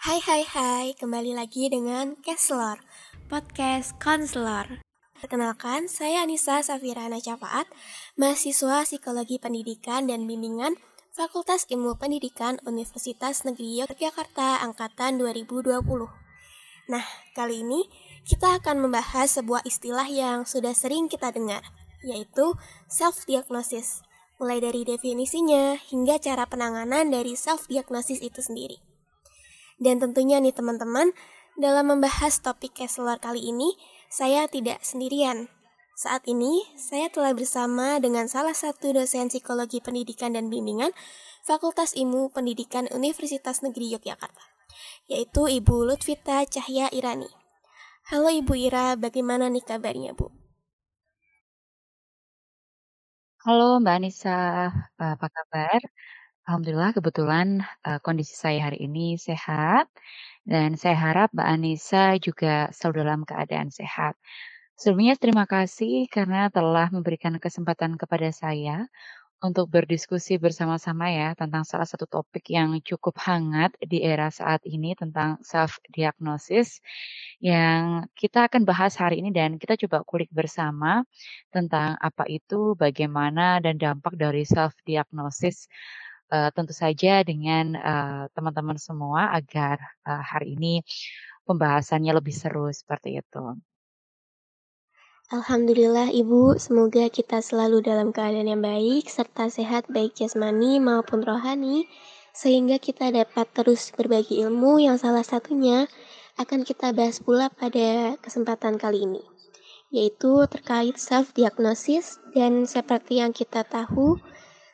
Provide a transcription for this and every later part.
Hai hai hai, kembali lagi dengan Kessler, podcast konselor. Perkenalkan, saya Anissa Safira Nacafaat, mahasiswa Psikologi Pendidikan dan Bimbingan Fakultas Ilmu Pendidikan Universitas Negeri Yogyakarta Angkatan 2020. Nah, kali ini kita akan membahas sebuah istilah yang sudah sering kita dengar, yaitu self-diagnosis. Mulai dari definisinya hingga cara penanganan dari self-diagnosis itu sendiri. Dan tentunya nih teman-teman, dalam membahas topik Kessler kali ini, saya tidak sendirian. Saat ini, saya telah bersama dengan salah satu dosen psikologi pendidikan dan bimbingan Fakultas Ilmu Pendidikan Universitas Negeri Yogyakarta, yaitu Ibu Lutfita Cahya Irani. Halo Ibu Ira, bagaimana nih kabarnya Bu? Halo Mbak Anissa, apa kabar? Alhamdulillah kebetulan, uh, kondisi saya hari ini sehat, dan saya harap Mbak Anissa juga selalu dalam keadaan sehat. Sebelumnya terima kasih karena telah memberikan kesempatan kepada saya untuk berdiskusi bersama-sama ya tentang salah satu topik yang cukup hangat di era saat ini tentang self diagnosis yang kita akan bahas hari ini dan kita coba kulik bersama tentang apa itu, bagaimana dan dampak dari self diagnosis uh, tentu saja dengan uh, teman-teman semua agar uh, hari ini pembahasannya lebih seru seperti itu. Alhamdulillah Ibu, semoga kita selalu dalam keadaan yang baik serta sehat baik jasmani maupun rohani sehingga kita dapat terus berbagi ilmu yang salah satunya akan kita bahas pula pada kesempatan kali ini yaitu terkait self diagnosis dan seperti yang kita tahu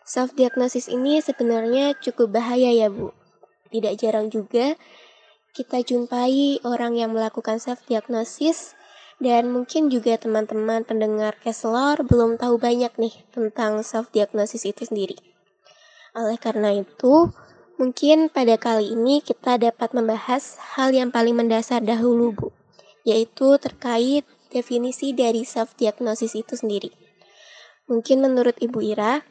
Self diagnosis ini sebenarnya cukup bahaya ya Bu. Tidak jarang juga kita jumpai orang yang melakukan self diagnosis dan mungkin juga teman-teman pendengar Kessler belum tahu banyak nih tentang self diagnosis itu sendiri. Oleh karena itu, mungkin pada kali ini kita dapat membahas hal yang paling mendasar dahulu Bu, yaitu terkait definisi dari self diagnosis itu sendiri. Mungkin menurut Ibu Ira,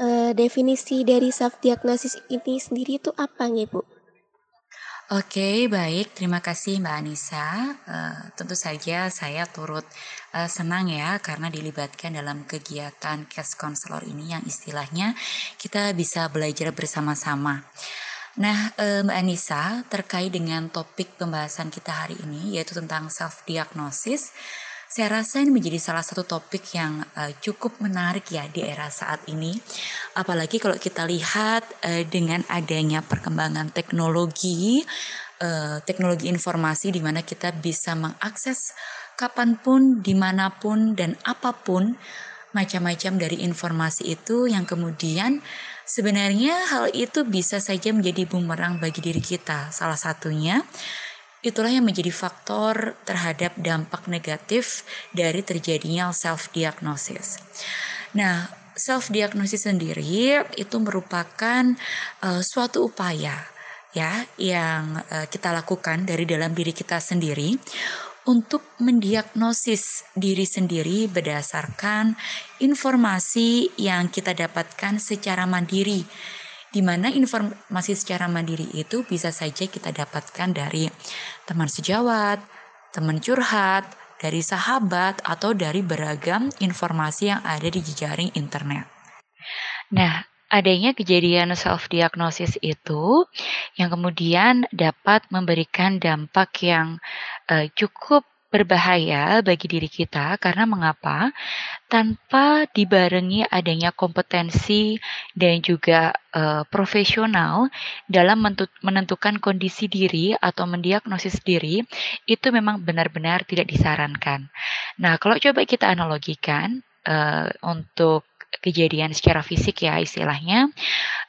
uh, definisi dari self diagnosis ini sendiri itu apa nih Bu? Oke, baik. Terima kasih Mbak Anissa. Uh, tentu saja saya turut uh, senang ya karena dilibatkan dalam kegiatan case counselor ini yang istilahnya kita bisa belajar bersama-sama. Nah, uh, Mbak Anissa, terkait dengan topik pembahasan kita hari ini yaitu tentang self diagnosis, saya rasa ini menjadi salah satu topik yang uh, cukup menarik ya di era saat ini. Apalagi kalau kita lihat uh, dengan adanya perkembangan teknologi, uh, teknologi informasi di mana kita bisa mengakses kapan pun, di mana pun, dan apa pun macam-macam dari informasi itu yang kemudian sebenarnya hal itu bisa saja menjadi bumerang bagi diri kita. Salah satunya Itulah yang menjadi faktor terhadap dampak negatif dari terjadinya self-diagnosis. Nah, self-diagnosis sendiri itu merupakan uh, suatu upaya ya yang uh, kita lakukan dari dalam diri kita sendiri untuk mendiagnosis diri sendiri berdasarkan informasi yang kita dapatkan secara mandiri di mana informasi secara mandiri itu bisa saja kita dapatkan dari teman sejawat, teman curhat, dari sahabat, atau dari beragam informasi yang ada di jejaring internet. Nah, adanya kejadian self diagnosis itu yang kemudian dapat memberikan dampak yang uh, cukup berbahaya bagi diri kita karena mengapa? Tanpa dibarengi adanya kompetensi dan juga uh, profesional dalam menentukan kondisi diri atau mendiagnosis diri itu memang benar-benar tidak disarankan. Nah, kalau coba kita analogikan uh, untuk kejadian secara fisik ya istilahnya.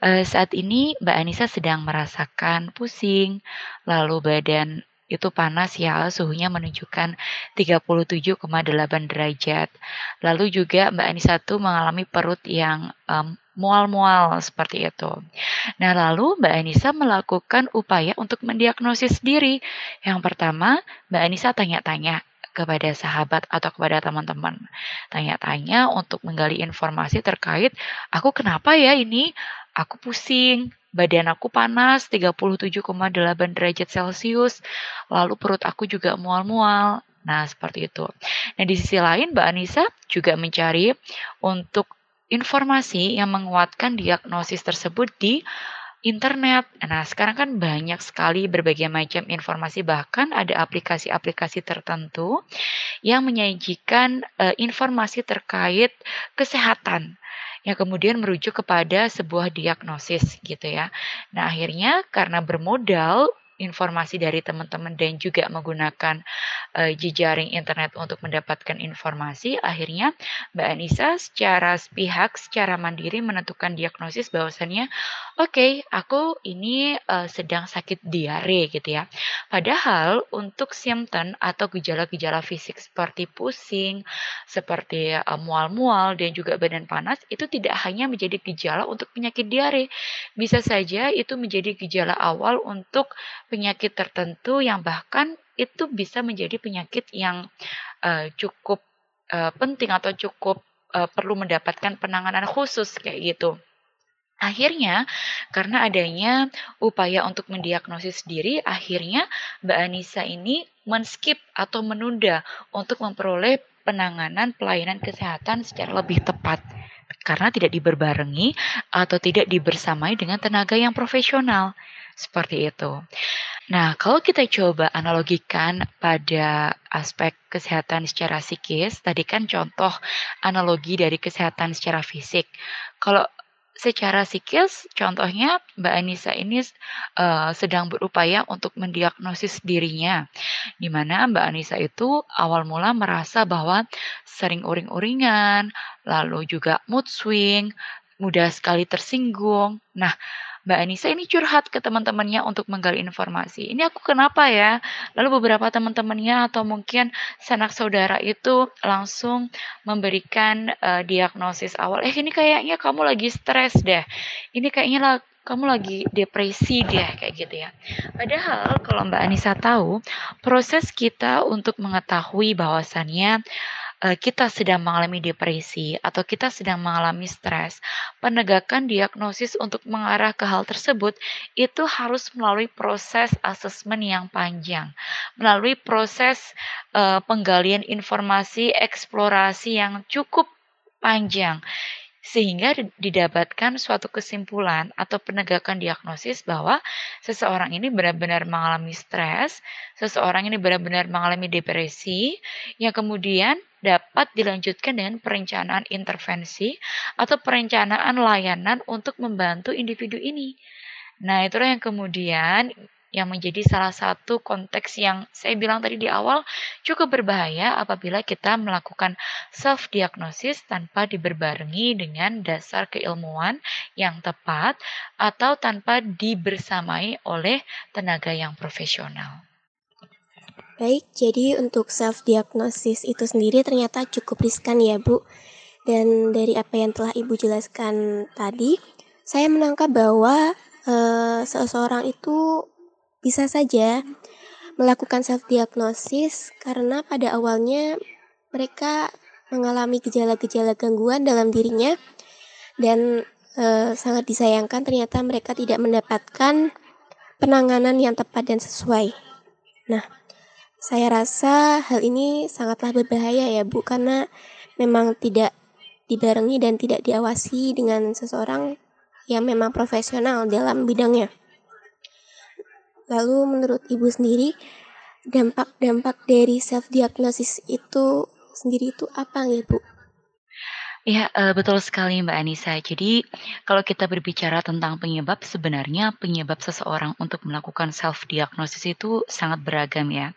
Uh, saat ini Mbak Anissa sedang merasakan pusing, lalu badan itu panas ya, suhunya menunjukkan 37,8 derajat. Lalu juga Mbak Anissa tuh mengalami perut yang um, mual-mual seperti itu. Nah, lalu Mbak Anissa melakukan upaya untuk mendiagnosis diri. Yang pertama, Mbak Anissa tanya-tanya kepada sahabat atau kepada teman-teman. Tanya-tanya untuk menggali informasi terkait aku kenapa ya ini? Aku pusing, badan aku panas 37,8 derajat Celcius, lalu perut aku juga mual-mual. Nah, seperti itu. Nah, di sisi lain Mbak Anissa juga mencari untuk informasi yang menguatkan diagnosis tersebut di internet. Nah, sekarang kan banyak sekali berbagai macam informasi, bahkan ada aplikasi-aplikasi tertentu yang menyajikan uh, informasi terkait kesehatan yang kemudian merujuk kepada sebuah diagnosis gitu ya. Nah, akhirnya karena bermodal informasi dari teman-teman dan juga menggunakan uh, jejaring internet untuk mendapatkan informasi, akhirnya Mbak Anissa secara pihak, secara mandiri menentukan diagnosis bahwasannya, oke, okay, aku ini uh, sedang sakit diare gitu ya. Padahal untuk simptom atau gejala-gejala fisik seperti pusing, seperti uh, mual-mual dan juga badan panas itu tidak hanya menjadi gejala untuk penyakit diare, bisa saja itu menjadi gejala awal untuk penyakit tertentu yang bahkan itu bisa menjadi penyakit yang uh, cukup uh, penting atau cukup uh, perlu mendapatkan penanganan khusus kayak gitu. Akhirnya, karena adanya upaya untuk mendiagnosis diri, akhirnya Mbak Anissa ini men-skip atau menunda untuk memperoleh penanganan pelayanan kesehatan secara lebih tepat karena tidak diberbarengi atau tidak dibersamai dengan tenaga yang profesional. Seperti itu. Nah, kalau kita coba analogikan pada aspek kesehatan secara psikis, tadi kan contoh analogi dari kesehatan secara fisik. Kalau secara psikis, contohnya Mbak Anissa ini uh, sedang berupaya untuk mendiagnosis dirinya, di mana Mbak Anissa itu awal mula merasa bahwa sering uring-uringan, lalu juga mood swing, mudah sekali tersinggung. Nah, Mbak Anissa ini curhat ke teman-temannya untuk menggali informasi. Ini aku kenapa ya? Lalu beberapa teman-temannya atau mungkin sanak saudara itu langsung memberikan uh, diagnosis awal. Eh ini kayaknya kamu lagi stres deh. Ini kayaknya lah kamu lagi depresi deh kayak gitu ya. Padahal kalau Mbak Anissa tahu proses kita untuk mengetahui bahwasannya Eh, kita sedang mengalami depresi atau kita sedang mengalami stres, penegakan diagnosis untuk mengarah ke hal tersebut itu harus melalui proses asesmen yang panjang, melalui proses uh, penggalian informasi, eksplorasi yang cukup panjang sehingga didapatkan suatu kesimpulan atau penegakan diagnosis bahwa seseorang ini benar-benar mengalami stres, seseorang ini benar-benar mengalami depresi, yang kemudian dapat dilanjutkan dengan perencanaan intervensi atau perencanaan layanan untuk membantu individu ini. Nah, itulah yang kemudian yang menjadi salah satu konteks yang saya bilang tadi di awal cukup berbahaya apabila kita melakukan self diagnosis tanpa diberbarengi dengan dasar keilmuan yang tepat atau tanpa dibersamai oleh tenaga yang profesional. Baik, jadi untuk self diagnosis itu sendiri ternyata cukup riskan ya, Bu. Dan dari apa yang telah Ibu jelaskan tadi, saya menangkap bahwa e, seseorang itu bisa saja melakukan self diagnosis karena pada awalnya mereka mengalami gejala-gejala gangguan dalam dirinya dan e, sangat disayangkan ternyata mereka tidak mendapatkan penanganan yang tepat dan sesuai. Nah, saya rasa hal ini sangatlah berbahaya ya Bu karena memang tidak dibarengi dan tidak diawasi dengan seseorang yang memang profesional dalam bidangnya. Lalu menurut Ibu sendiri, dampak-dampak dari self diagnosis itu sendiri itu apa ya, Bu? Ya, uh, betul sekali Mbak Anissa. Jadi, kalau kita berbicara tentang penyebab, sebenarnya penyebab seseorang untuk melakukan self diagnosis itu sangat beragam ya.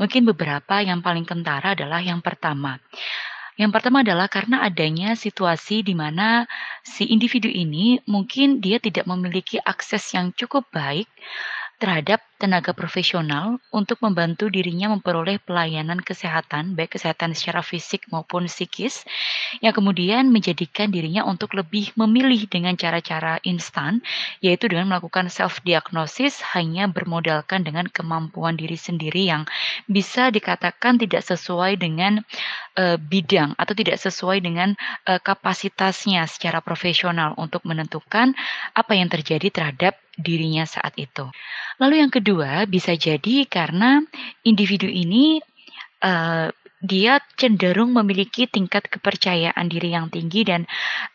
Mungkin beberapa yang paling kentara adalah yang pertama. Yang pertama adalah karena adanya situasi di mana si individu ini mungkin dia tidak memiliki akses yang cukup baik terhadap tenaga profesional untuk membantu dirinya memperoleh pelayanan kesehatan, baik kesehatan secara fisik maupun psikis, yang kemudian menjadikan dirinya untuk lebih memilih dengan cara-cara instan, yaitu dengan melakukan self-diagnosis hanya bermodalkan dengan kemampuan diri sendiri yang bisa dikatakan tidak sesuai dengan uh, bidang atau tidak sesuai dengan uh, kapasitasnya secara profesional untuk menentukan apa yang terjadi terhadap dirinya saat itu. Lalu yang kedua, bisa jadi karena individu ini uh, dia cenderung memiliki tingkat kepercayaan diri yang tinggi dan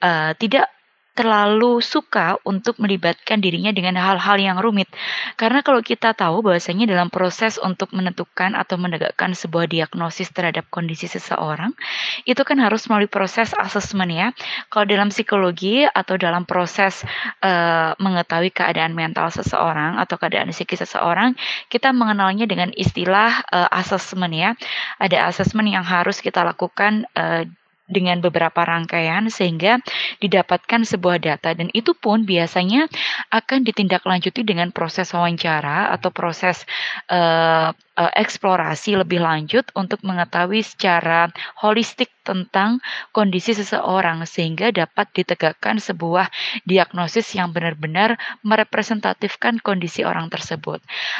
uh, tidak terlalu suka untuk melibatkan dirinya dengan hal-hal yang rumit. Karena kalau kita tahu bahwasanya dalam proses untuk menentukan atau menegakkan sebuah diagnosis terhadap kondisi seseorang, itu kan harus melalui proses asesmen ya. Kalau dalam psikologi atau dalam proses uh, mengetahui keadaan mental seseorang atau keadaan psikis seseorang, kita mengenalnya dengan istilah uh, asesmen ya. Ada asesmen yang harus kita lakukan uh, dengan beberapa rangkaian sehingga didapatkan sebuah data. Dan itu pun biasanya akan ditindaklanjuti dengan proses wawancara atau proses uh, uh, eksplorasi lebih lanjut untuk mengetahui secara holistik tentang kondisi seseorang sehingga dapat ditegakkan sebuah diagnosis yang benar-benar merepresentatifkan kondisi orang tersebut.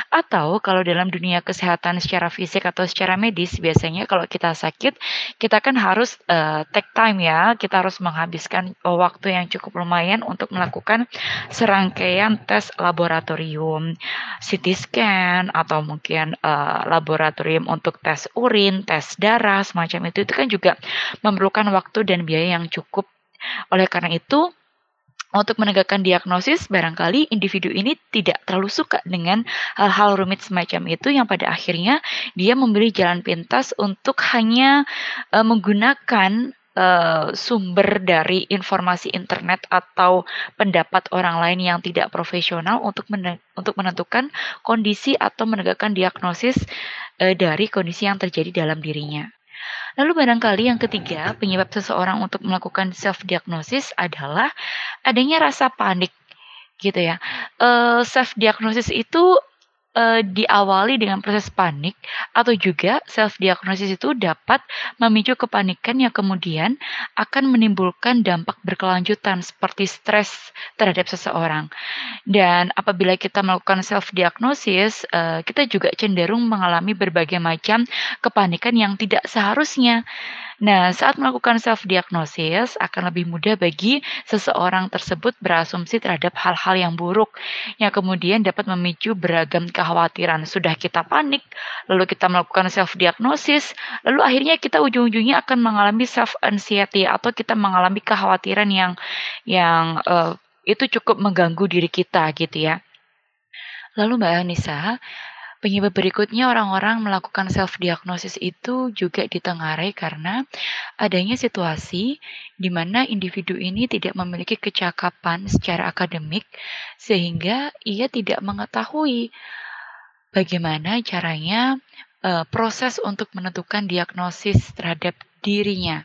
Atau kalau dalam dunia kesehatan secara fisik atau secara medis biasanya kalau kita sakit kita kan harus uh, take time ya, kita harus menghabiskan waktu yang cukup lumayan untuk melakukan serangkaian tes laboratorium, CT scan atau mungkin uh, laboratorium untuk tes urin, tes darah semacam itu itu kan juga memerlukan waktu dan biaya yang cukup. Oleh karena itu, untuk menegakkan diagnosis, barangkali individu ini tidak terlalu suka dengan hal-hal rumit semacam itu yang pada akhirnya dia memilih jalan pintas untuk hanya uh, menggunakan uh, sumber dari informasi internet atau pendapat orang lain yang tidak profesional untuk men untuk menentukan kondisi atau menegakkan diagnosis uh, dari kondisi yang terjadi dalam dirinya. Lalu barangkali yang ketiga, penyebab seseorang untuk melakukan self diagnosis adalah adanya rasa panik gitu ya. Uh, self diagnosis itu uh, diawali dengan proses panik atau juga self diagnosis itu dapat memicu kepanikan yang kemudian akan menimbulkan dampak berkelanjutan seperti stres terhadap seseorang. Dan apabila kita melakukan self diagnosis, uh, kita juga cenderung mengalami berbagai macam kepanikan yang tidak seharusnya. Nah, saat melakukan self diagnosis akan lebih mudah bagi seseorang tersebut berasumsi terhadap hal-hal yang buruk yang kemudian dapat memicu beragam kekhawatiran. Sudah kita panik, lalu kita melakukan self diagnosis, lalu akhirnya kita ujung-ujungnya akan mengalami self anxiety atau kita mengalami kekhawatiran yang yang uh, itu cukup mengganggu diri kita gitu ya. Lalu Mbak Anissa, Penyebab berikutnya orang-orang melakukan self diagnosis itu juga ditengarai karena adanya situasi di mana individu ini tidak memiliki kecakapan secara akademik sehingga ia tidak mengetahui bagaimana caranya uh, proses untuk menentukan diagnosis terhadap dirinya.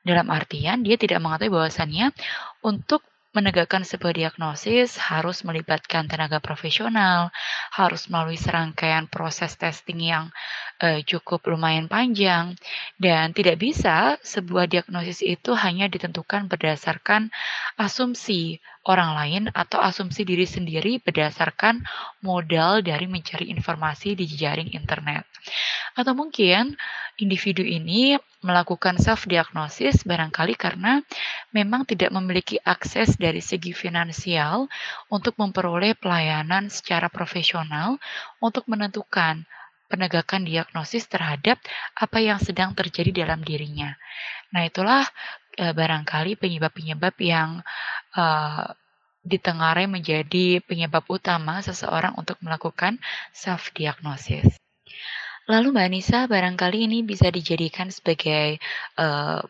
Dalam artian dia tidak mengetahui bahwasannya untuk Menegakkan sebuah diagnosis harus melibatkan tenaga profesional, harus melalui serangkaian proses testing yang uh, cukup lumayan panjang, dan tidak bisa sebuah diagnosis itu hanya ditentukan berdasarkan asumsi orang lain atau asumsi diri sendiri berdasarkan modal dari mencari informasi di jejaring internet. Atau mungkin individu ini melakukan self diagnosis barangkali karena memang tidak memiliki akses dari segi finansial untuk memperoleh pelayanan secara profesional untuk menentukan penegakan diagnosis terhadap apa yang sedang terjadi dalam dirinya. Nah, itulah e, barangkali penyebab-penyebab yang e, ditengarai menjadi penyebab utama seseorang untuk melakukan self diagnosis. Lalu Mbak Anissa, barangkali ini bisa dijadikan sebagai uh,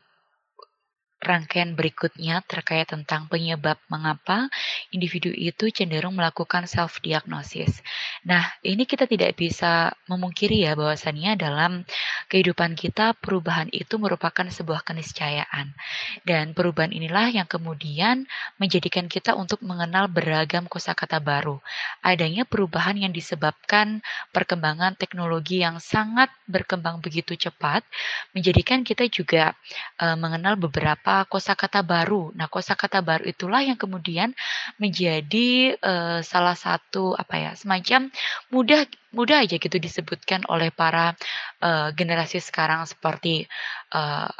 rangkaian berikutnya terkait tentang penyebab mengapa individu itu cenderung melakukan self diagnosis. Nah, ini kita tidak bisa memungkiri ya bahwasannya dalam kehidupan kita perubahan itu merupakan sebuah keniscayaan. Dan perubahan inilah yang kemudian menjadikan kita untuk mengenal beragam kosakata baru. Adanya perubahan yang disebabkan perkembangan teknologi yang sangat berkembang begitu cepat menjadikan kita juga uh, mengenal beberapa kosakata baru. Nah, kosakata baru itulah yang kemudian menjadi uh, salah satu apa ya, semacam mudah mudah aja gitu disebutkan oleh para uh, generasi sekarang seperti uh,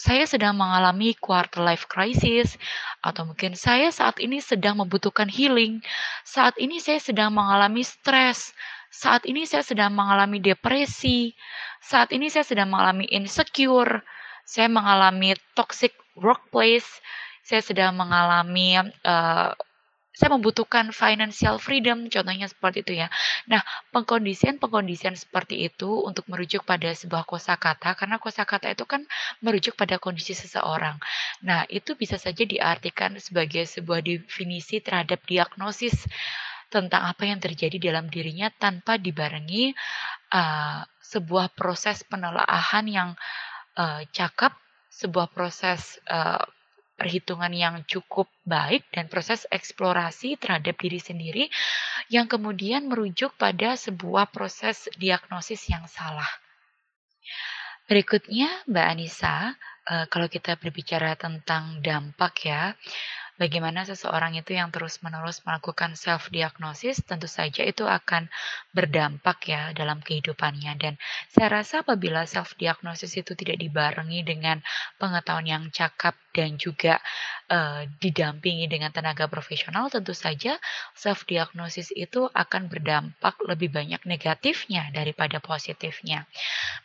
saya sedang mengalami quarter life crisis atau mungkin saya saat ini sedang membutuhkan healing. Saat ini saya sedang mengalami stres. Saat ini saya sedang mengalami depresi. Saat ini saya sedang mengalami insecure. Saya mengalami toxic workplace. Saya sedang mengalami uh, saya membutuhkan financial freedom, contohnya seperti itu ya. Nah, pengkondisian-pengkondisian seperti itu untuk merujuk pada sebuah kosakata, karena kosakata itu kan merujuk pada kondisi seseorang. Nah, itu bisa saja diartikan sebagai sebuah definisi terhadap diagnosis tentang apa yang terjadi dalam dirinya tanpa dibarengi uh, sebuah proses penelaahan yang uh, cakep, sebuah proses uh, perhitungan yang cukup baik dan proses eksplorasi terhadap diri sendiri yang kemudian merujuk pada sebuah proses diagnosis yang salah. Berikutnya, Mbak Anissa, eh, kalau kita berbicara tentang dampak ya, bagaimana seseorang itu yang terus-menerus melakukan self diagnosis tentu saja itu akan berdampak ya dalam kehidupannya dan saya rasa apabila self diagnosis itu tidak dibarengi dengan pengetahuan yang cakap dan juga uh, didampingi dengan tenaga profesional tentu saja self diagnosis itu akan berdampak lebih banyak negatifnya daripada positifnya.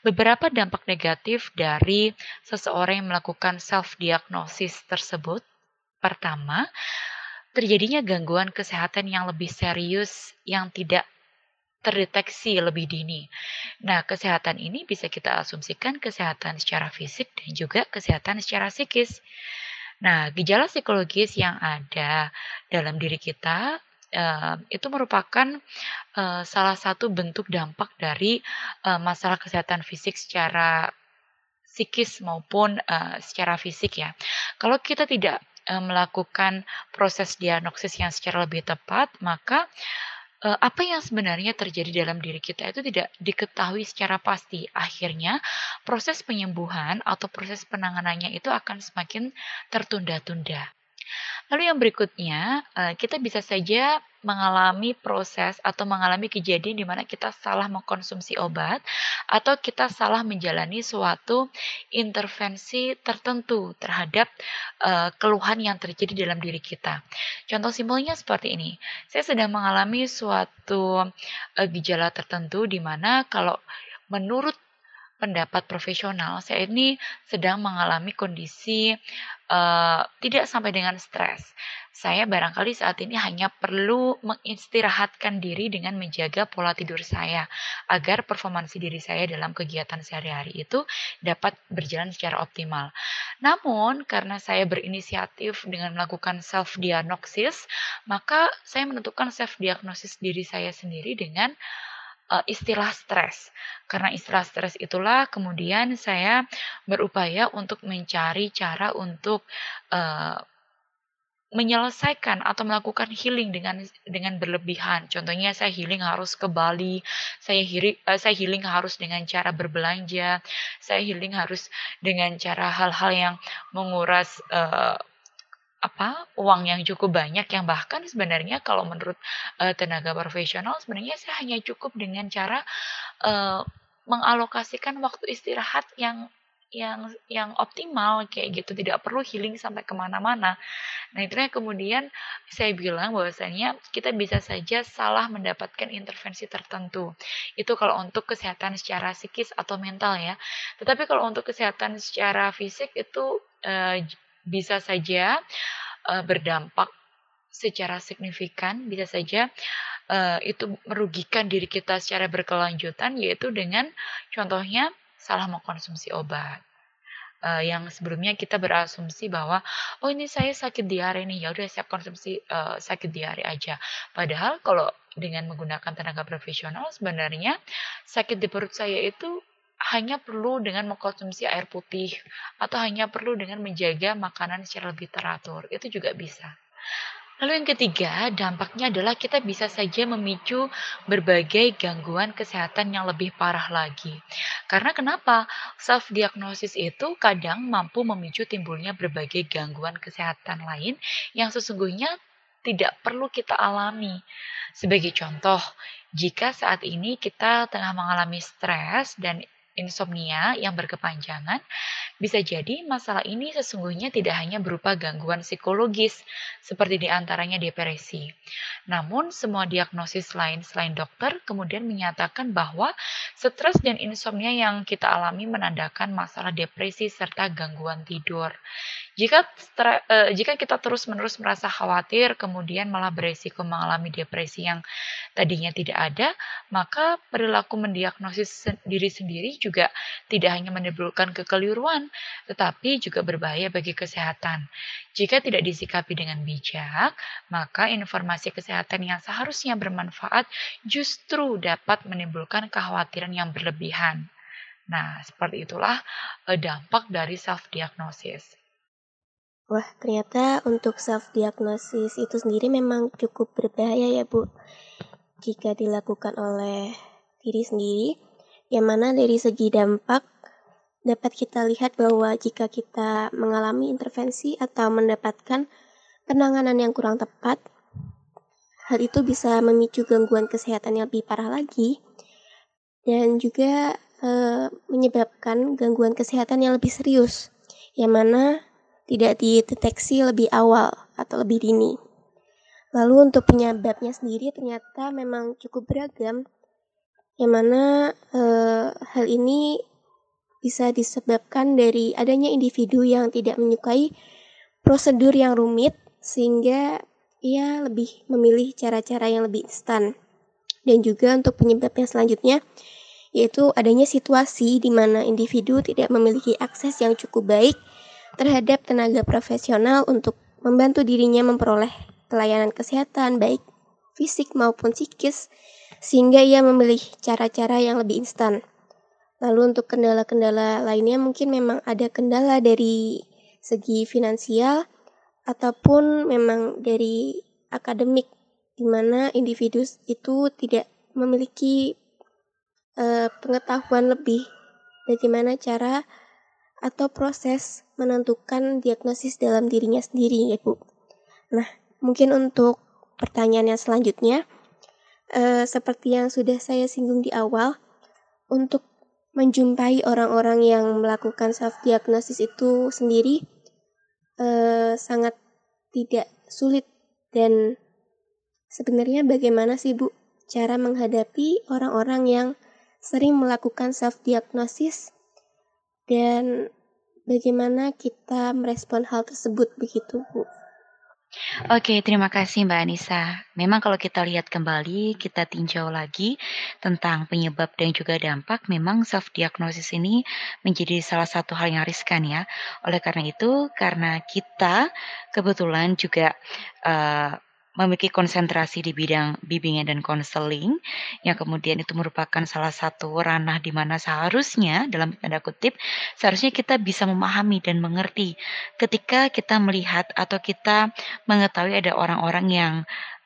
Beberapa dampak negatif dari seseorang yang melakukan self diagnosis tersebut Pertama, terjadinya gangguan kesehatan yang lebih serius yang tidak terdeteksi lebih dini. Nah, kesehatan ini bisa kita asumsikan kesehatan secara fisik dan juga kesehatan secara psikis. Nah, gejala psikologis yang ada dalam diri kita uh, itu merupakan uh, salah satu bentuk dampak dari uh, masalah kesehatan fisik secara psikis maupun uh, secara fisik ya. Kalau kita tidak melakukan proses diagnosis yang secara lebih tepat, maka uh, apa yang sebenarnya terjadi dalam diri kita itu tidak diketahui secara pasti. Akhirnya, proses penyembuhan atau proses penanganannya itu akan semakin tertunda-tunda. Lalu yang berikutnya, eh, kita bisa saja mengalami proses atau mengalami kejadian di mana kita salah mengkonsumsi obat atau kita salah menjalani suatu intervensi tertentu terhadap uh, keluhan yang terjadi dalam diri kita. Contoh simpelnya seperti ini. Saya sedang mengalami suatu uh, gejala tertentu di mana kalau menurut pendapat profesional, saya ini sedang mengalami kondisi uh, tidak sampai dengan stres. Saya barangkali saat ini hanya perlu mengistirahatkan diri dengan menjaga pola tidur saya agar performansi diri saya dalam kegiatan sehari-hari itu dapat berjalan secara optimal. Namun karena saya berinisiatif dengan melakukan self diagnosis, maka saya menentukan self diagnosis diri saya sendiri dengan uh, istilah stres. Karena istilah stres itulah kemudian saya berupaya untuk mencari cara untuk uh, menyelesaikan atau melakukan healing dengan dengan berlebihan. Contohnya saya healing harus ke Bali, saya healing, uh, saya healing harus dengan cara berbelanja, saya healing harus dengan cara hal-hal yang menguras uh, apa uang yang cukup banyak yang bahkan sebenarnya kalau menurut uh, tenaga profesional sebenarnya saya hanya cukup dengan cara uh, mengalokasikan waktu istirahat yang yang yang optimal kayak gitu. Tidak perlu healing sampai ke mana-mana. Nah itulah kemudian saya bilang bahwasanya kita bisa saja salah mendapatkan intervensi tertentu. Itu kalau untuk kesehatan secara psikis atau mental ya. Tetapi kalau untuk kesehatan secara fisik itu uh, bisa saja uh, berdampak secara signifikan, bisa saja uh, itu merugikan diri kita secara berkelanjutan, yaitu dengan contohnya salah mengkonsumsi obat. Uh, yang sebelumnya kita berasumsi bahwa oh ini saya sakit diare nih ya udah siap konsumsi uh, sakit diare aja padahal kalau dengan menggunakan tenaga profesional sebenarnya sakit di perut saya itu hanya perlu dengan mengkonsumsi air putih atau hanya perlu dengan menjaga makanan secara lebih teratur. Itu juga bisa. Lalu yang ketiga, dampaknya adalah kita bisa saja memicu berbagai gangguan kesehatan yang lebih parah lagi. Karena kenapa? Self diagnosis itu kadang mampu memicu timbulnya berbagai gangguan kesehatan lain yang sesungguhnya tidak perlu kita alami. Sebagai contoh, jika saat ini kita tengah mengalami stres dan insomnia yang berkepanjangan, bisa jadi masalah ini sesungguhnya tidak hanya berupa gangguan psikologis, seperti di antaranya depresi. Namun, semua diagnosis lain selain dokter kemudian menyatakan bahwa stres dan insomnia yang kita alami menandakan masalah depresi serta gangguan tidur. Jika uh, jika kita terus-menerus merasa khawatir, kemudian malah beresiko mengalami depresi yang tadinya tidak ada, maka perilaku mendiagnosis diri sendiri juga tidak hanya menimbulkan kekeliruan, tetapi juga berbahaya bagi kesehatan. Jika tidak disikapi dengan bijak, maka informasi kesehatan yang seharusnya bermanfaat justru dapat menimbulkan kekhawatiran yang berlebihan. Nah, seperti itulah eh, dampak dari self-diagnosis. Wah, ternyata untuk self-diagnosis itu sendiri memang cukup berbahaya ya, Bu. Jika dilakukan oleh diri sendiri, yang mana dari segi dampak dapat kita lihat bahwa jika kita mengalami intervensi atau mendapatkan penanganan yang kurang tepat, hal itu bisa memicu gangguan kesehatan yang lebih parah lagi dan juga e, menyebabkan gangguan kesehatan yang lebih serius, yang mana tidak dideteksi lebih awal atau lebih dini. Lalu untuk penyebabnya sendiri ternyata memang cukup beragam, yang mana e, hal ini bisa disebabkan dari adanya individu yang tidak menyukai prosedur yang rumit sehingga ia lebih memilih cara-cara yang lebih instan. Dan juga untuk penyebabnya selanjutnya yaitu adanya situasi di mana individu tidak memiliki akses yang cukup baik terhadap tenaga profesional untuk membantu dirinya memperoleh pelayanan kesehatan baik fisik maupun psikis sehingga ia memilih cara-cara yang lebih instan. Lalu untuk kendala-kendala lainnya mungkin memang ada kendala dari segi finansial ataupun memang dari akademik di mana individu itu tidak memiliki uh, pengetahuan lebih bagaimana cara atau proses menentukan diagnosis dalam dirinya sendiri ya Bu. Nah, mungkin untuk pertanyaan yang selanjutnya, eh, seperti yang sudah saya singgung di awal, untuk menjumpai orang-orang yang melakukan self diagnosis itu sendiri eh, sangat tidak sulit dan sebenarnya bagaimana sih Bu cara menghadapi orang-orang yang sering melakukan self diagnosis dan bagaimana kita merespon hal tersebut begitu Bu. Oke, terima kasih Mbak Anissa. Memang kalau kita lihat kembali, kita tinjau lagi tentang penyebab dan juga dampak, memang self diagnosis ini menjadi salah satu hal yang riskan ya. Oleh karena itu, karena kita kebetulan juga uh, memiliki konsentrasi di bidang bimbingan dan konseling, yang kemudian itu merupakan salah satu ranah di mana seharusnya, dalam tanda kutip, seharusnya kita bisa memahami dan mengerti ketika kita melihat atau kita mengetahui ada orang-orang yang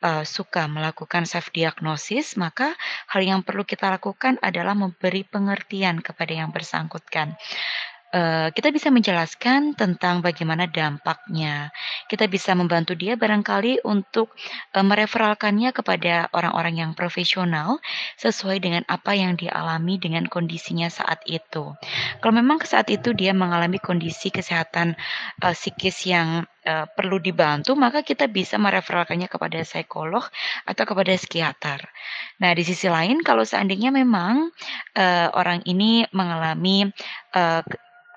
uh, suka melakukan self diagnosis, maka hal yang perlu kita lakukan adalah memberi pengertian kepada yang bersangkutan. Uh, kita bisa menjelaskan tentang bagaimana dampaknya. Kita bisa membantu dia barangkali untuk, uh, mereferalkannya kepada orang-orang yang profesional, sesuai dengan apa yang dia alami dengan kondisinya saat itu. Kalau memang saat itu dia mengalami kondisi kesehatan, uh, psikis yang, uh, perlu dibantu, maka kita bisa mereferalkannya kepada psikolog atau kepada psikiater. Nah, di sisi lain kalau seandainya memang, uh, orang ini mengalami, uh,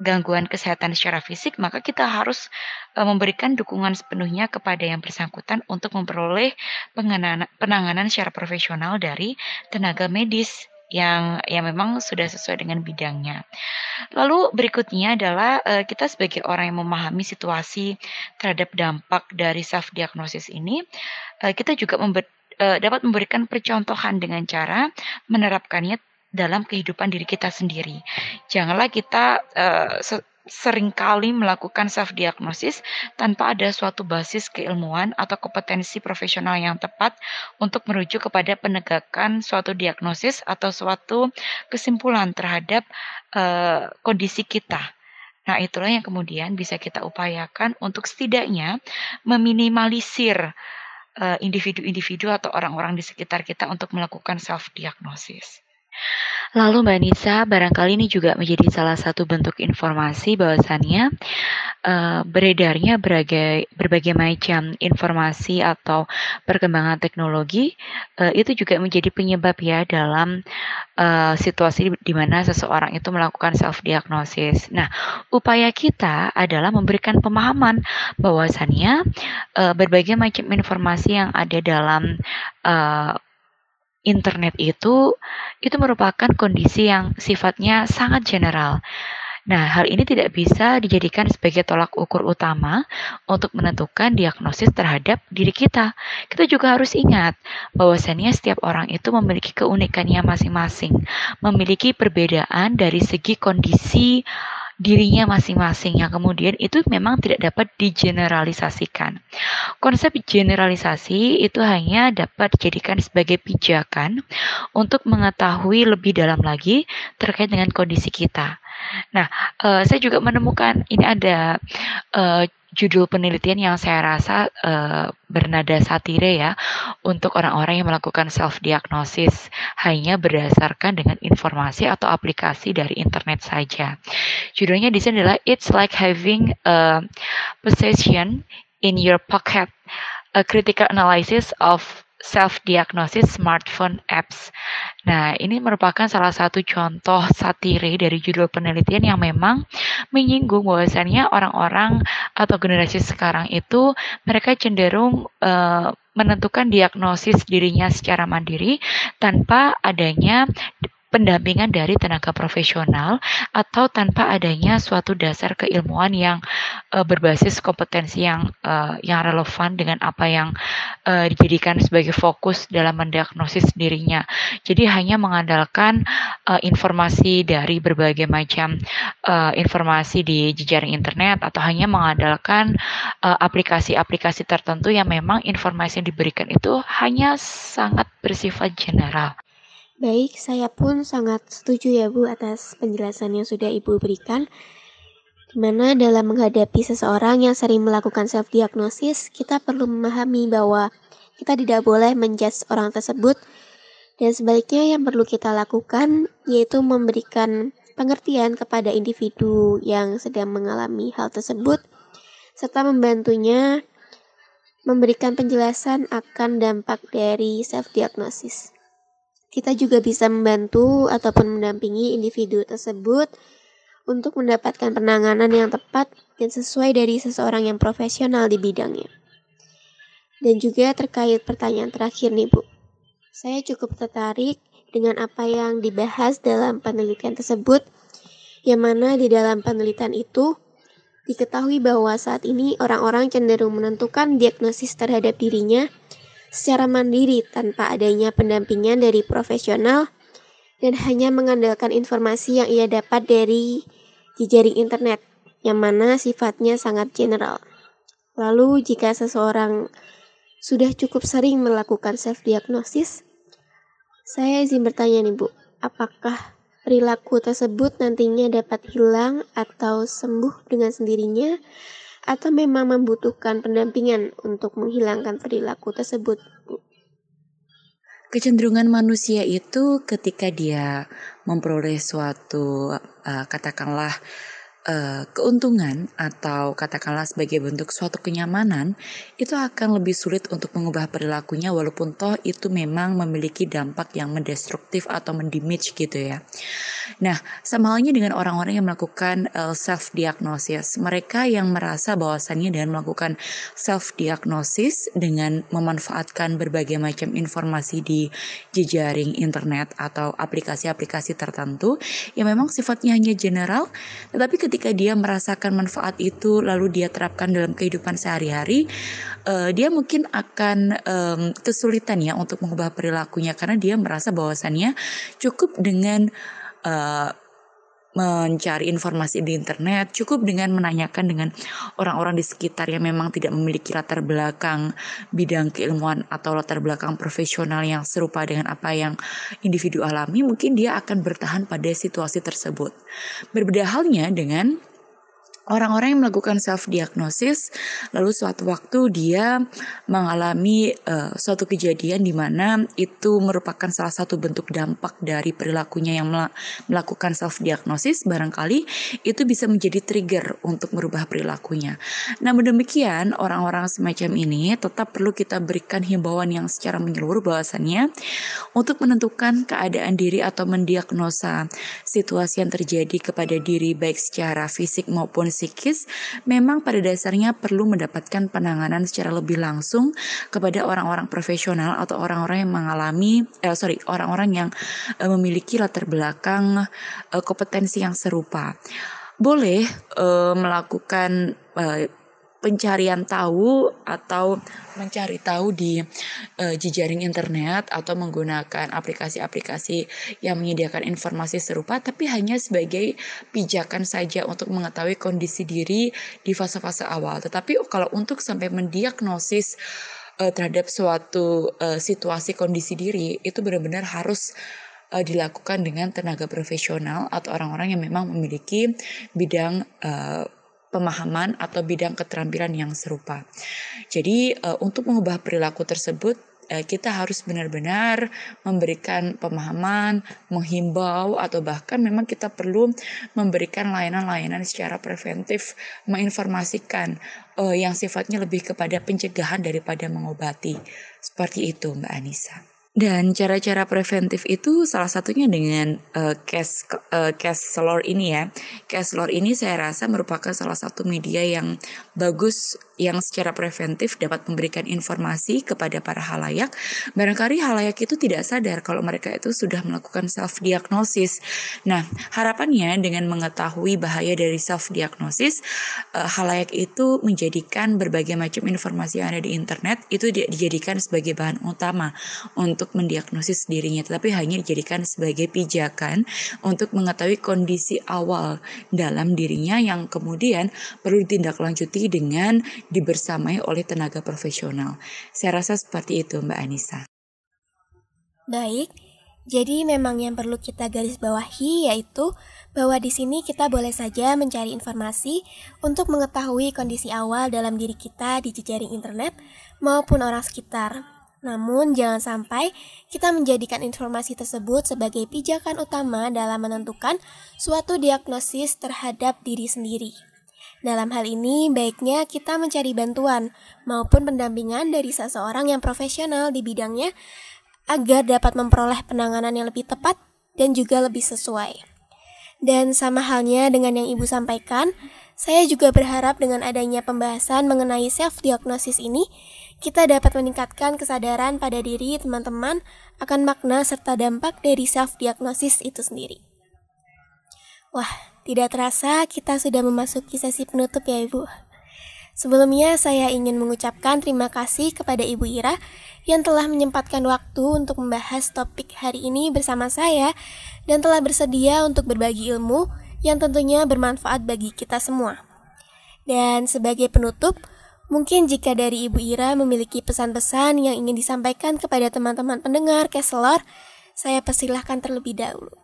gangguan kesehatan secara fisik, maka kita harus uh, memberikan dukungan sepenuhnya kepada yang bersangkutan untuk memperoleh penanganan, secara profesional dari tenaga medis yang yang memang sudah sesuai dengan bidangnya. Lalu berikutnya adalah uh, kita sebagai orang yang memahami situasi terhadap dampak dari self diagnosis ini, uh, kita juga member, dapat memberikan percontohan dengan cara menerapkannya dalam kehidupan diri kita sendiri. Janganlah kita uh, sering kali melakukan self diagnosis tanpa ada suatu basis keilmuan atau kompetensi profesional yang tepat untuk merujuk kepada penegakan suatu diagnosis atau suatu kesimpulan terhadap uh, kondisi kita. Nah, itulah yang kemudian bisa kita upayakan untuk setidaknya meminimalisir eh, individu-individu atau orang-orang di sekitar kita untuk melakukan self diagnosis. Lalu Mbak Nisa, barangkali ini juga menjadi salah satu bentuk informasi bahwasannya uh, beredarnya berbagai, berbagai macam informasi atau perkembangan teknologi uh, itu juga menjadi penyebab ya dalam uh, situasi di mana seseorang itu melakukan self diagnosis. Nah, upaya kita adalah memberikan pemahaman bahwasannya uh, berbagai macam informasi yang ada dalam uh, internet itu itu merupakan kondisi yang sifatnya sangat general. Nah, hal ini tidak bisa dijadikan sebagai tolak ukur utama untuk menentukan diagnosis terhadap diri kita. Kita juga harus ingat bahwasannya setiap orang itu memiliki keunikannya masing-masing, memiliki perbedaan dari segi kondisi dirinya masing-masing yang kemudian itu memang tidak dapat digeneralisasikan. Konsep generalisasi itu hanya dapat dijadikan sebagai pijakan untuk mengetahui lebih dalam lagi terkait dengan kondisi kita. Nah, uh, saya juga menemukan ini ada uh, judul penelitian yang saya rasa uh, bernada satire ya untuk orang-orang yang melakukan self diagnosis hanya berdasarkan dengan informasi atau aplikasi dari internet saja. Judulnya di sini adalah It's like having a possession in your pocket, a critical analysis of self-diagnosis smartphone apps. Nah, ini merupakan salah satu contoh satire dari judul penelitian yang memang menyinggung bahwasannya orang-orang atau generasi sekarang itu mereka cenderung uh, menentukan diagnosis dirinya secara mandiri tanpa adanya pendampingan dari tenaga profesional atau tanpa adanya suatu dasar keilmuan yang uh, berbasis kompetensi yang uh, yang relevan dengan apa yang uh, dijadikan sebagai fokus dalam mendiagnosis dirinya. Jadi hanya mengandalkan uh, informasi dari berbagai macam uh, informasi di jejaring internet atau hanya mengandalkan aplikasi-aplikasi uh, tertentu yang memang informasi yang diberikan itu hanya sangat bersifat general. Baik, saya pun sangat setuju ya Bu atas penjelasan yang sudah Ibu berikan. Di mana dalam menghadapi seseorang yang sering melakukan self-diagnosis, kita perlu memahami bahwa kita tidak boleh menjudge orang tersebut dan sebaliknya yang perlu kita lakukan yaitu memberikan pengertian kepada individu yang sedang mengalami hal tersebut serta membantunya memberikan penjelasan akan dampak dari self-diagnosis. Kita juga bisa membantu ataupun mendampingi individu tersebut untuk mendapatkan penanganan yang tepat dan sesuai dari seseorang yang profesional di bidangnya. Dan juga terkait pertanyaan terakhir nih Bu. Saya cukup tertarik dengan apa yang dibahas dalam penelitian tersebut, yang mana di dalam penelitian itu diketahui bahwa saat ini orang-orang cenderung menentukan diagnosis terhadap dirinya secara mandiri tanpa adanya pendampingan dari profesional dan hanya mengandalkan informasi yang ia dapat dari jejaring internet yang mana sifatnya sangat general. Lalu jika seseorang sudah cukup sering melakukan self diagnosis, saya izin bertanya nih Bu, apakah perilaku tersebut nantinya dapat hilang atau sembuh dengan sendirinya atau memang membutuhkan pendampingan untuk menghilangkan perilaku tersebut, Kecenderungan manusia itu ketika dia memperoleh suatu uh, katakanlah uh, keuntungan atau katakanlah sebagai bentuk suatu kenyamanan itu akan lebih sulit untuk mengubah perilakunya walaupun toh itu memang memiliki dampak yang mendestruktif atau mendimage gitu ya. Nah, sama halnya dengan orang-orang yang melakukan uh, self diagnosis. Mereka yang merasa bahwasannya dengan melakukan self diagnosis dengan memanfaatkan berbagai macam informasi di jejaring internet atau aplikasi-aplikasi tertentu yang memang sifatnya hanya general, tetapi ketika dia merasakan manfaat itu lalu dia terapkan dalam kehidupan sehari-hari, uh, dia mungkin akan um, kesulitan ya untuk mengubah perilakunya. Karena dia merasa bahwasannya cukup dengan uh, mencari informasi di internet, cukup dengan menanyakan dengan orang-orang di sekitar yang memang tidak memiliki latar belakang bidang keilmuan atau latar belakang profesional yang serupa dengan apa yang individu alami, mungkin dia akan bertahan pada situasi tersebut. Berbeda halnya dengan orang-orang yang melakukan self diagnosis lalu suatu waktu dia mengalami uh, suatu kejadian di mana itu merupakan salah satu bentuk dampak dari perilakunya yang melakukan self diagnosis barangkali itu bisa menjadi trigger untuk merubah perilakunya. Namun demikian orang-orang semacam ini tetap perlu kita berikan himbauan yang secara menyeluruh bahwasannya untuk menentukan keadaan diri atau mendiagnosa situasi yang terjadi kepada diri baik secara fisik maupun psikis memang pada dasarnya perlu mendapatkan penanganan secara lebih langsung kepada orang-orang profesional atau orang-orang yang mengalami eh, sorry orang-orang yang eh, memiliki latar belakang eh, kompetensi yang serupa. Boleh eh, melakukan eh, pencarian tahu atau mencari tahu di uh, jejaring internet atau menggunakan aplikasi-aplikasi yang menyediakan informasi serupa tapi hanya sebagai pijakan saja untuk mengetahui kondisi diri di fase-fase awal. Tetapi kalau untuk sampai mendiagnosis uh, terhadap suatu uh, situasi kondisi diri itu benar-benar harus dilakukan dengan tenaga profesional atau orang-orang yang memang memiliki bidang uh, pemahaman atau bidang keterampilan yang serupa. Jadi uh, untuk mengubah perilaku tersebut uh, kita harus benar-benar memberikan pemahaman, menghimbau atau bahkan memang kita perlu memberikan layanan-layanan secara preventif, menginformasikan uh, yang sifatnya lebih kepada pencegahan daripada mengobati. Seperti itu Mbak Anissa. Dan cara-cara preventif itu salah satunya dengan uh, cash uh, cash lore ini ya. Cash lore ini saya rasa merupakan salah satu media yang bagus yang secara preventif dapat memberikan informasi kepada para halayak. Barangkali halayak itu tidak sadar kalau mereka itu sudah melakukan self diagnosis. Nah, harapannya dengan mengetahui bahaya dari self diagnosis, uh, halayak itu menjadikan berbagai macam informasi yang ada di internet itu dijadikan sebagai bahan utama untuk untuk mendiagnosis dirinya, tetapi hanya dijadikan sebagai pijakan untuk mengetahui kondisi awal dalam dirinya yang kemudian perlu ditindaklanjuti dengan dibersamai oleh tenaga profesional. Saya rasa seperti itu Mbak Anissa. Baik, jadi memang yang perlu kita garis bawahi yaitu bahwa di sini kita boleh saja mencari informasi untuk mengetahui kondisi awal dalam diri kita di jejaring internet maupun orang sekitar. Namun, jangan sampai kita menjadikan informasi tersebut sebagai pijakan utama dalam menentukan suatu diagnosis terhadap diri sendiri. Dalam hal ini, baiknya kita mencari bantuan maupun pendampingan dari seseorang yang profesional di bidangnya agar dapat memperoleh penanganan yang lebih tepat dan juga lebih sesuai. Dan sama halnya dengan yang Ibu sampaikan, saya juga berharap dengan adanya pembahasan mengenai self-diagnosis ini, kita dapat meningkatkan kesadaran pada diri teman-teman akan makna serta dampak dari self-diagnosis itu sendiri. Wah, tidak terasa kita sudah memasuki sesi penutup ya Ibu. Sebelumnya saya ingin mengucapkan terima kasih kepada Ibu Ira yang telah menyempatkan waktu untuk membahas topik hari ini bersama saya dan telah bersedia untuk berbagi ilmu yang tentunya bermanfaat bagi kita semua. Dan sebagai penutup, Mungkin jika dari Ibu Ira memiliki pesan-pesan yang ingin disampaikan kepada teman-teman pendengar Keselor, saya persilahkan terlebih dahulu.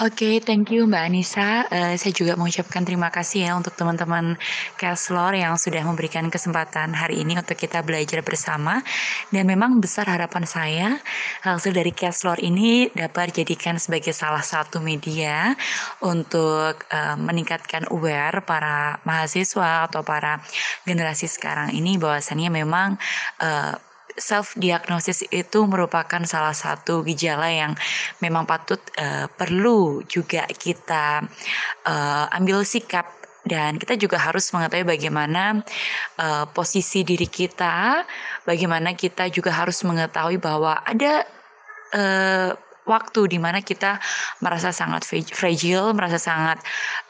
Oke, thank you Mbak Anissa. Uh, saya juga mengucapkan terima kasih ya untuk teman-teman Caslor yang sudah memberikan kesempatan hari ini untuk kita belajar bersama. Dan memang besar harapan saya hasil dari Caslor ini dapat dijadikan sebagai salah satu media untuk uh, meningkatkan aware para mahasiswa atau para generasi sekarang ini bahwasannya memang uh, self diagnosis itu merupakan salah satu gejala yang memang patut uh, perlu juga kita uh, ambil sikap. Dan kita juga harus mengetahui bagaimana uh, posisi diri kita, bagaimana kita juga harus mengetahui bahwa ada uh, waktu di mana kita merasa sangat fragile, merasa sangat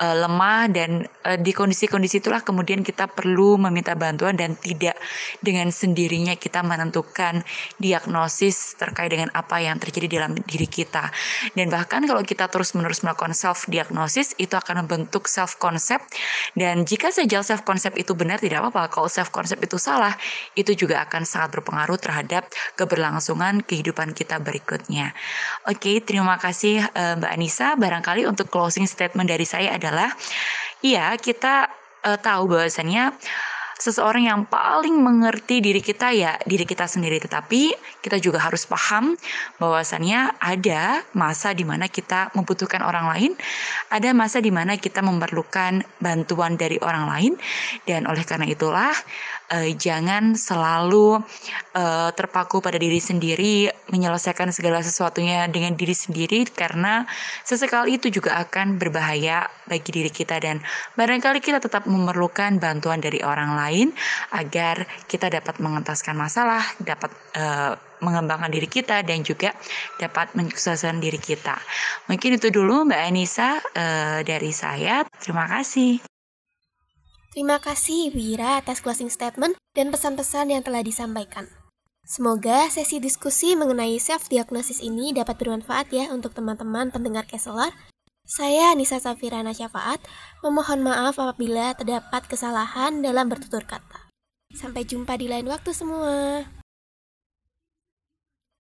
uh, lemah dan uh, di kondisi-kondisi itulah kemudian kita perlu meminta bantuan dan tidak dengan sendirinya kita menentukan diagnosis terkait dengan apa yang terjadi dalam diri kita. Dan bahkan kalau kita terus-menerus melakukan self diagnosis itu akan membentuk self concept dan jika saja self concept itu benar tidak apa-apa. Kalau self concept itu salah, itu juga akan sangat berpengaruh terhadap keberlangsungan kehidupan kita berikutnya. Oke, terima kasih uh, Mbak Anissa. Barangkali untuk closing statement dari saya adalah, iya kita uh, tahu bahwasannya seseorang yang paling mengerti diri kita ya diri kita sendiri tetapi kita juga harus paham bahwasannya ada masa di mana kita membutuhkan orang lain ada masa di mana kita memerlukan bantuan dari orang lain dan oleh karena itulah eh, jangan selalu eh, terpaku pada diri sendiri menyelesaikan segala sesuatunya dengan diri sendiri karena sesekali itu juga akan berbahaya bagi diri kita dan barangkali kita tetap memerlukan bantuan dari orang lain lain agar kita dapat mengentaskan masalah, dapat uh, mengembangkan diri kita dan juga dapat menyukseskan diri kita. Mungkin itu dulu Mbak Anissa uh, dari saya. Terima kasih. Terima kasih Wira atas closing statement dan pesan-pesan yang telah disampaikan. Semoga sesi diskusi mengenai self-diagnosis ini dapat bermanfaat ya untuk teman-teman pendengar Keselar saya Nisa Safirana Syafaat, memohon maaf apabila terdapat kesalahan dalam bertutur kata. Sampai jumpa di lain waktu semua.